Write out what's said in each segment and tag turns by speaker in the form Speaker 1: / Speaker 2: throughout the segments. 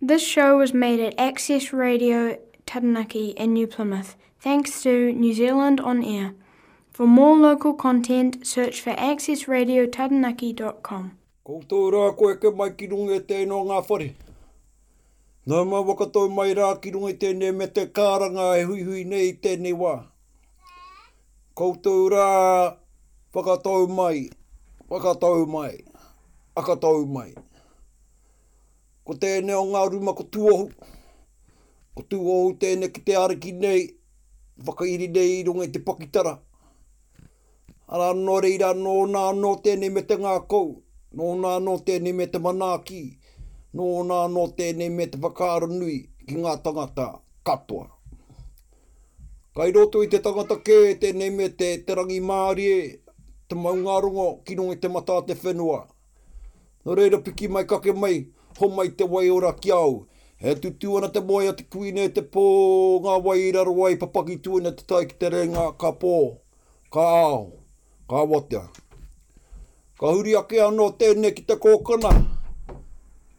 Speaker 1: This show was made at Access Radio Taranaki in New Plymouth, thanks to New Zealand On Air. For more local content, search for accessradiotaranaki.com.
Speaker 2: Koutou rā koe eke mai ki runga e te noa ngā whare. Nau mai whakatau mai rā ki runga i tēnei mea te kāranga e huihui nei i tēnei wā. Koutou rā whakatau mai, whakatau mai, whakatau mai. Ko tēnei o ngā ruma ko Tūohu. Ko Tūohu tēnei ki te ariki nei, whakairi nei i runga i te pakitara. Arā, nō reira, nōna anō tēnei me te ngākou, nōna anō tēnei me te manaaki, nōna anō tēnei me te whakaaro nui ki ngā tangata katoa. Kai roto i te tangata kē tēnei me te, te rangimārie, te maungārongo ki runga i te matā te whenua. Nō reira, piki mai, kake mai, homai te waiora ki a au. E tutū ana te moe a te Kuini e te pō, ngā wai i raro ai, papaki tuina te tai ki te rēnga, ka pō, ka ao, ka awatea. Ka huri ake anō tēnei ki te kōkana,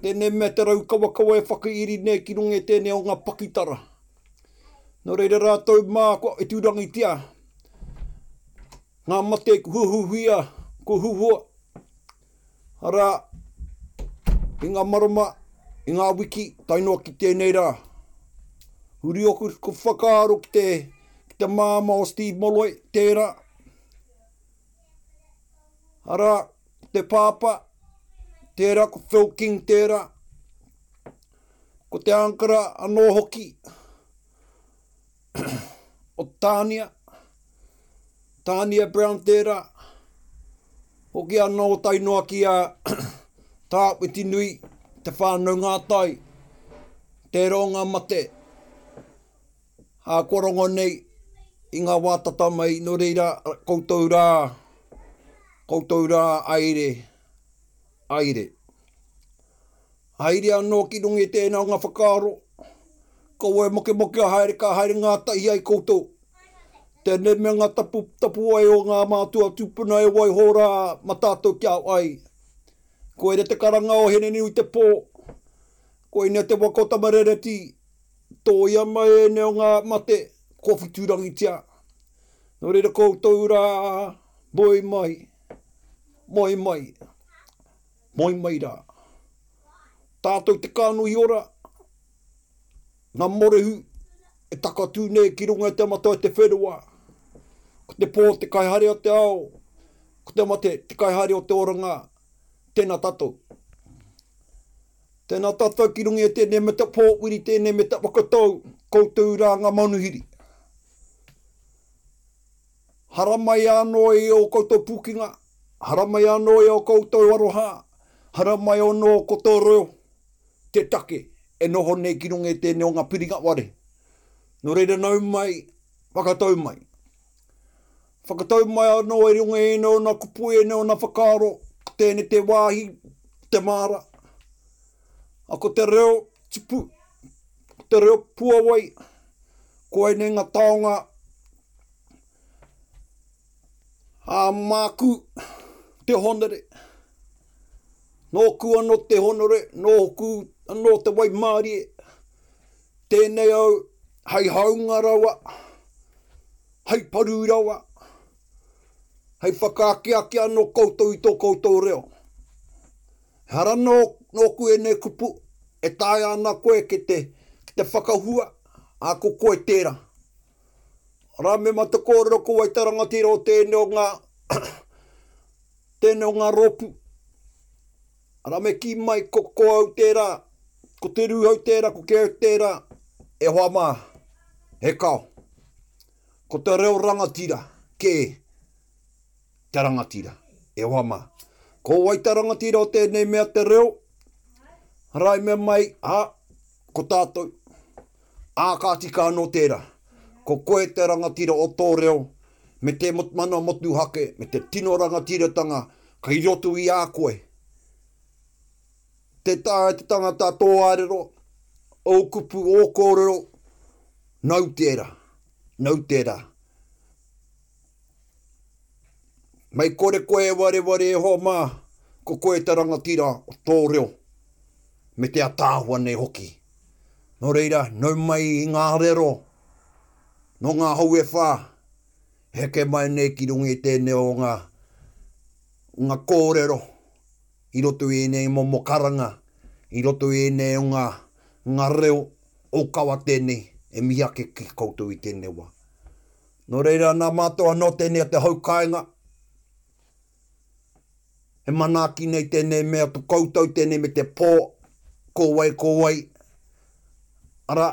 Speaker 2: tēnei mea te raukawakawa e whakairi nei ki runga i tēnei o ngā pakitara. Nō reira rātou mā kua uturangitia, Ngā mate kua huhia, kua huhua, arā, i ngā marama, i ngā wiki, tae noa ki tēnei rā. Huri ōku whakaaro ki te māmā o Steve Molloy, tērā, arā, ko te pāpā, tērā, ko Phil King, tērā, ko te ānkara anō hoki. o Tānia, Tānia Brown tērā, hoki anō tae noa ki a Tā Whiti Nui, Te Whānau Ngātai, tērā o ngā mate ākua rongo nei i ngā wā tata mai, nō reira koutou rā, koutou rā aere, aere. Haere anō ki runga i tēnā o ngā whakaaro, kaua e mokemokea haere ka haere ngātahi ai koutou. Tēnei mea ngā taputapu wai o ngā mātua tūpuna e waiho rā mā tātou kia ao ai. Koira te karanga o Hene-niu-te-pō, koinei te waka o Tamarereti, tōia mai ēnei o ngā mate kua whiturangitia. Nō reira koutou rā, moe mai, moe mai. Moe mai rā. Tātou te kānohi ora, ngā morehu e takatū nei ki runga i te matau te wherewa. Ko te pō te kaihaere o te ao, ko te mate te kaihaere o te oranga, tēnā tātou. Tēnā tātou ki runga i tēnei mea te pōwiri, tēnei mea te whakatau, koutou rā ngā manuhiri. Haramai anō i ō koutou pūkenga, haramai anō i ō koutou aroha, haramai anō ko tō reo te take e noho nei ki runga i tēnei o ngā piringa ware. Nō reira nau mai, whakatau mai. Whakatau mai anō i runga i ēnei o nā kupu, ēnei o nā whakaaro, ko tēnei te wāhi, te māra. A ko te reo tipu, ko te reo puawai, koinei nga taonga a maku te honere, noku ano te honore, noku ano te waimarie, tenei au hai haunga rawa, hai paru rawa, hai whakaakiaki ano koutou i to koutou reo. Ehara anō nōku ēnei kupu e taea ana koe ki te, ki te whakahua, ā, ko koe tērā. Arā, me mate kōrero ko wai te rangatira o tēnei o ngā tēnei o ngā rōpū. Arā, me kī mai ko, ko au tērā, ko Te Rūhau tērā, ko Kerith tērā, e hoa mā, he kao. Ko te reo rangatira kē. te rangatira. E hoa mā. Ko wai te rangatira o tēnei mea te reo? Harai mea mai, a, ko tātou. Ā, ka tika anō tērā. Ko koe te rangatira o tō reo, me te mana motuhake, me te tino rangatiratanga kei roto i a koe. Tē taea te tangata tō arero, ōu kupu, ō kōrero, nau tērā, nau tērā. Mei kore koe e wareware e hoa mā, ko koe te rangatira o tō reo, me te ataahua nei hoki. Nō reira, nau mai i ngā arero nō ngā hau e whā, heke mai nei ki runga i tēnei o ngā ngā kōrero i roto i ēnei momo karanga, i roto i ēnei o ngā ngā reo ōkawa tēnei e mihi ake ki koutou i tēnei wā. Nō reira, nā Mātou anō tēnei o te hau kāinga, e manaaki nei tēnei mea to koutou, tēnei me te pō, ko wai, ko wai, arā,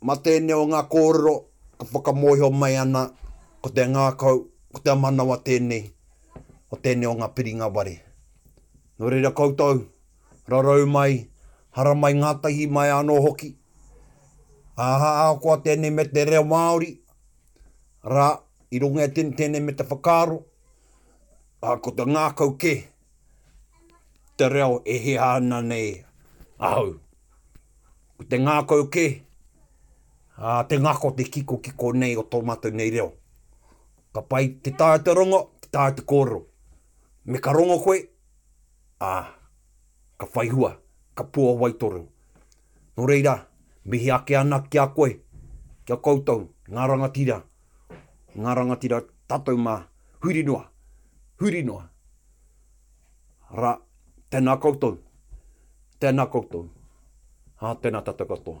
Speaker 2: mā tēnei o ngā kōrero ka whakamōhio mai ana ko te ngākau, ko te manawa tēnei o tēnei o ngā piringa ware. Nō reira koutou, rarau mai, haramai ngātahi mai anō hoki, ā, ahakoa tēnei me te reo Māori, Arā, i runga i a tēnei, tēnei me te whakaaro, ā, ko te ngākau kē te reo e hē ana nei ahau. Ko te ngākau kē, ā, te ngako, te kikokiko nei o tō mātou nei reo. Ka pai te taea te rongo, te taea te kōrero. Me ka rongo koe, ā, ka whai hua, ka puawai tonu. Nō reira, mihi ake ana ki a koe, ki a koutou, ngā rangatira, ngā rangatira tātou mā, huri noa, huri noa, arā, tēnā koutou, tēnā koutou, ā, tēnā tātou katoa.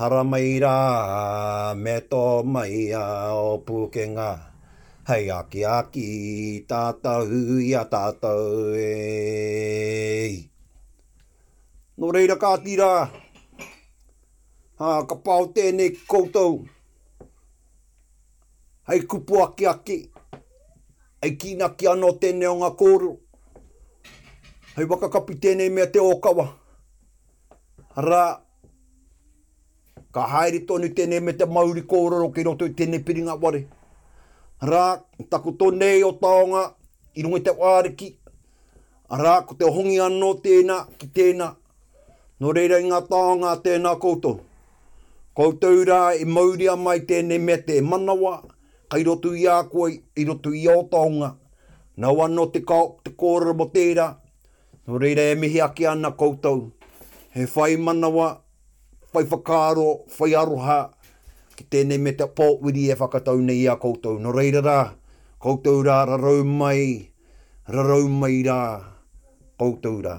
Speaker 2: Hara mai rā me tō mai a ō pūkenga hei akiaki i tātou i a tātou e i. Nō reira kāti rā, ā, ka pao tēnei ki koutou hei kupu akiaki, hei kīnaki anō tēnei o ngā kōrero, hei whakakapi tēnei mea te ōkawa, arā, Ka haere tonu tenei me te mauri korero ki roto i tenei piringa ware ra, takoto nei o taonga i runga i te wāriki, ara ko te hongi anō tēna ki tēna. No reira i nga taonga tēna koutou. Koutou ra e mauria mai tenei me te manawa kai roto i a koe, i roto i ō taonga. Nau anō te kao, te korero mo tēra, Nō reira e mihi ake ana koutou, he whai manawa, whai whakaaro, whai aroha ki tēnei me te pōwhiri e whakatau nei i a koutou. Nō reira rā, koutou rā, rarau mai, rarau mai rā koutou rā.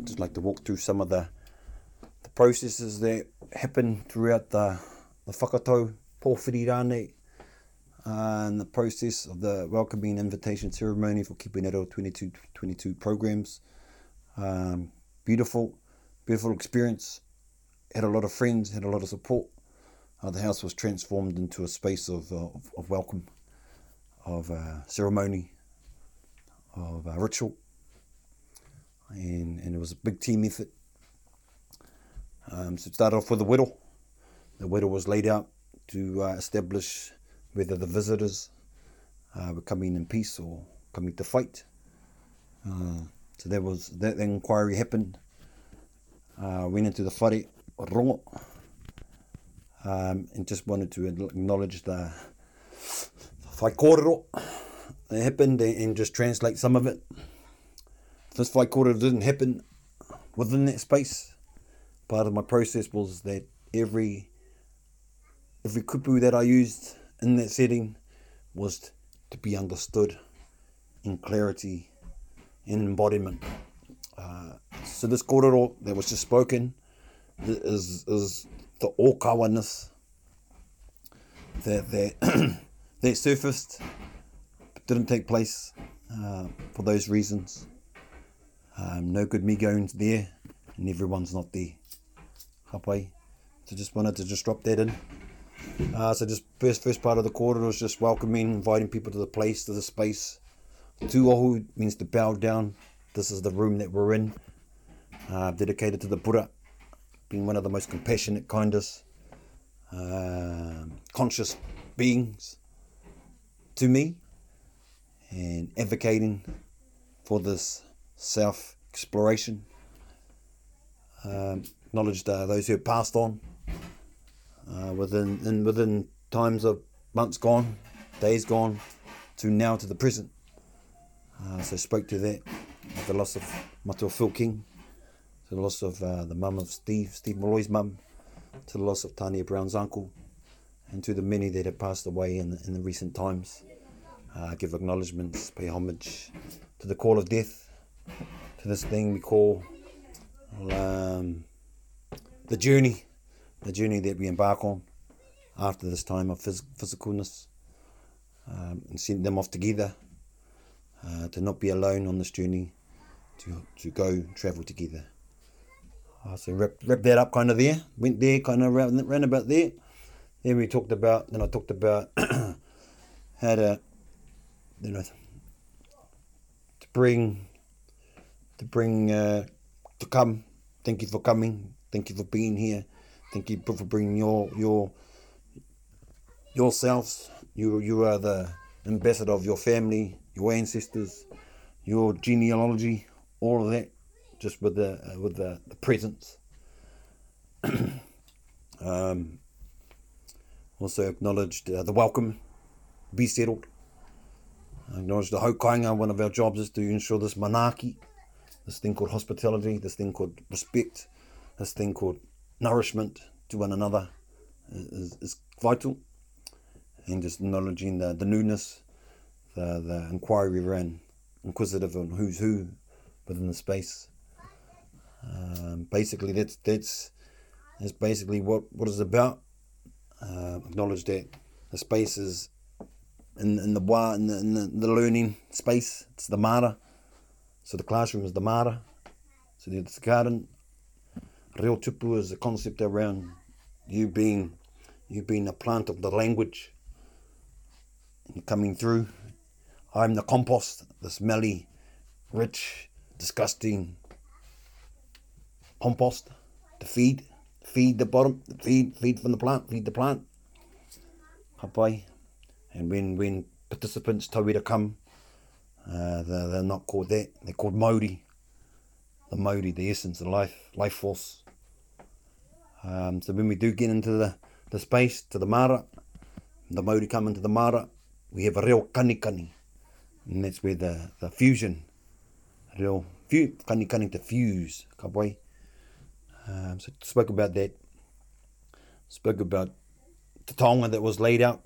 Speaker 3: I'd just like to walk
Speaker 2: through some of the the processes that happen throughout the the whakatau porphyry uh, and the process of the welcoming invitation ceremony for Kipunero 2222 programs. Um, beautiful, beautiful experience. Had a lot of friends, had a lot of support. Uh, the house was transformed into a space of, uh, of, of welcome, of uh, ceremony, of uh, ritual and, and it was a big team effort. Um, so it started off with a whittle. The whittle was laid out to uh, establish whether the visitors uh, were coming in peace or coming to fight. Uh, so there was that the inquiry happened. Uh, went into the whare rongo um, and just wanted to acknowledge the whaikorero that happened and, and just translate some of it. This quarter didn't happen within that space, part of my process was that every every kupu that I used in that setting was to be understood in clarity and embodiment. Uh, so this kororo that was just spoken is is the okawaness that that that surfaced didn't take place uh, for those reasons. Um, no good me going there, and everyone's not there. Hapai. So just wanted to just drop that in. Uh, so just first first part of the quarter was just welcoming, inviting people to the place, to the space. Tuohu means to bow down. This is the room that we're in, uh, dedicated to the Buddha, being one of the most compassionate, kindest, uh, conscious beings to me, and advocating for this self exploration, um, acknowledged those who have passed on uh, within within times of months gone, days gone, to now to the present. Uh, so spoke to that, the loss of Matua Phil King, to the loss of uh, the mum of Steve, Steve Malloy's mum, to the loss of Tania Brown's uncle, and to the many that have passed away in, in the recent times. Uh, give acknowledgements, pay homage to the call of death, to this thing we call um, the journey, the journey that we embark on after this time of phys- physicalness, um, and send them off together uh, to not be alone on this journey, to, to go travel together. Uh, so wrap, wrap that up kind of there, went there kind of round, round about there. Then we talked about, then I talked about how to, you know, to bring to bring uh, to come. Thank you for coming. Thank you for being here. Thank you for bringing your your yourselves. You you are the ambassador of your family, your ancestors, your genealogy, all of that, just with the uh, with the, the presence. um, also acknowledged uh, the welcome, be settled. I acknowledge the hokainga. One of our jobs is to ensure this monarchy this thing called hospitality, this thing called respect, this thing called nourishment to one another is, is vital. And just acknowledging the, the newness, the, the inquiry around, inquisitive on who's who within the space. Um, basically, that's that's that's basically what what it's about. Uh, acknowledge that the space is in, in the in the, in the learning space. It's the mara. So the classroom is the mara. So the garden. Real tupu is the concept around you being you being a plant of the language. You're coming through. I'm the compost, the smelly, rich, disgusting compost to feed. Feed the bottom, feed, feed from the plant, feed the plant. Hapai. And when when participants tell me to come, uh, they're, they're, not called that. They're called Māori. The Māori, the essence, the life, life force. Um, so when we do get into the, the space, to the Mara, the Māori come into the Mara, we have a real kanikani. And that's where the, the fusion, real few, kanikani to fuse, ka Um, so spoke about that. Spoke about the tonga that was laid out.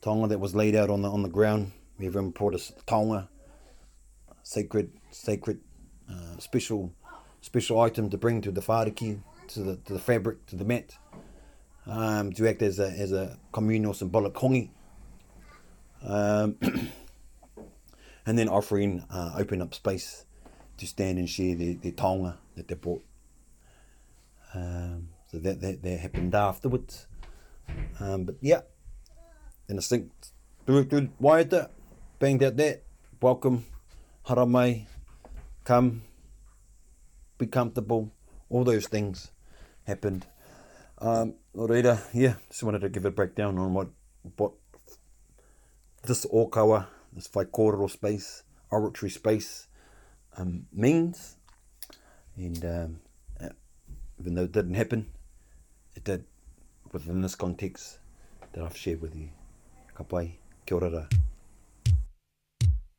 Speaker 2: Tonga that was laid out on the on the ground. We even brought a tonga, sacred, sacred, uh, special, special item to bring to the whāriki, to the to the fabric, to the mat, um, to act as a as a communal symbolic hongi. Um, and then offering uh, open up space to stand and share their, their tonga that they brought. Um, so that, that that happened afterwards. Um, but yeah, and I think through through Waiata, that welcome, haramai, come, be comfortable, all those things happened. Um, Lorita, yeah, just wanted to give a breakdown on what, what this Okawa, this Whaikororo space, oratory space, um, means. And um, uh, even though it didn't happen, it did within this context that I've shared with you. kapai pai, kia ora.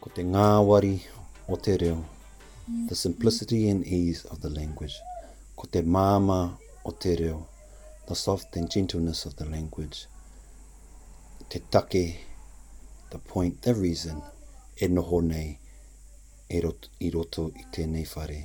Speaker 2: Ko
Speaker 4: te ngāwari o te reo, the simplicity and ease of the language, ko te māmā o te reo, the soft and gentleness of the language, te take, the point, the reason, e noho nei i roto i tēnei whare.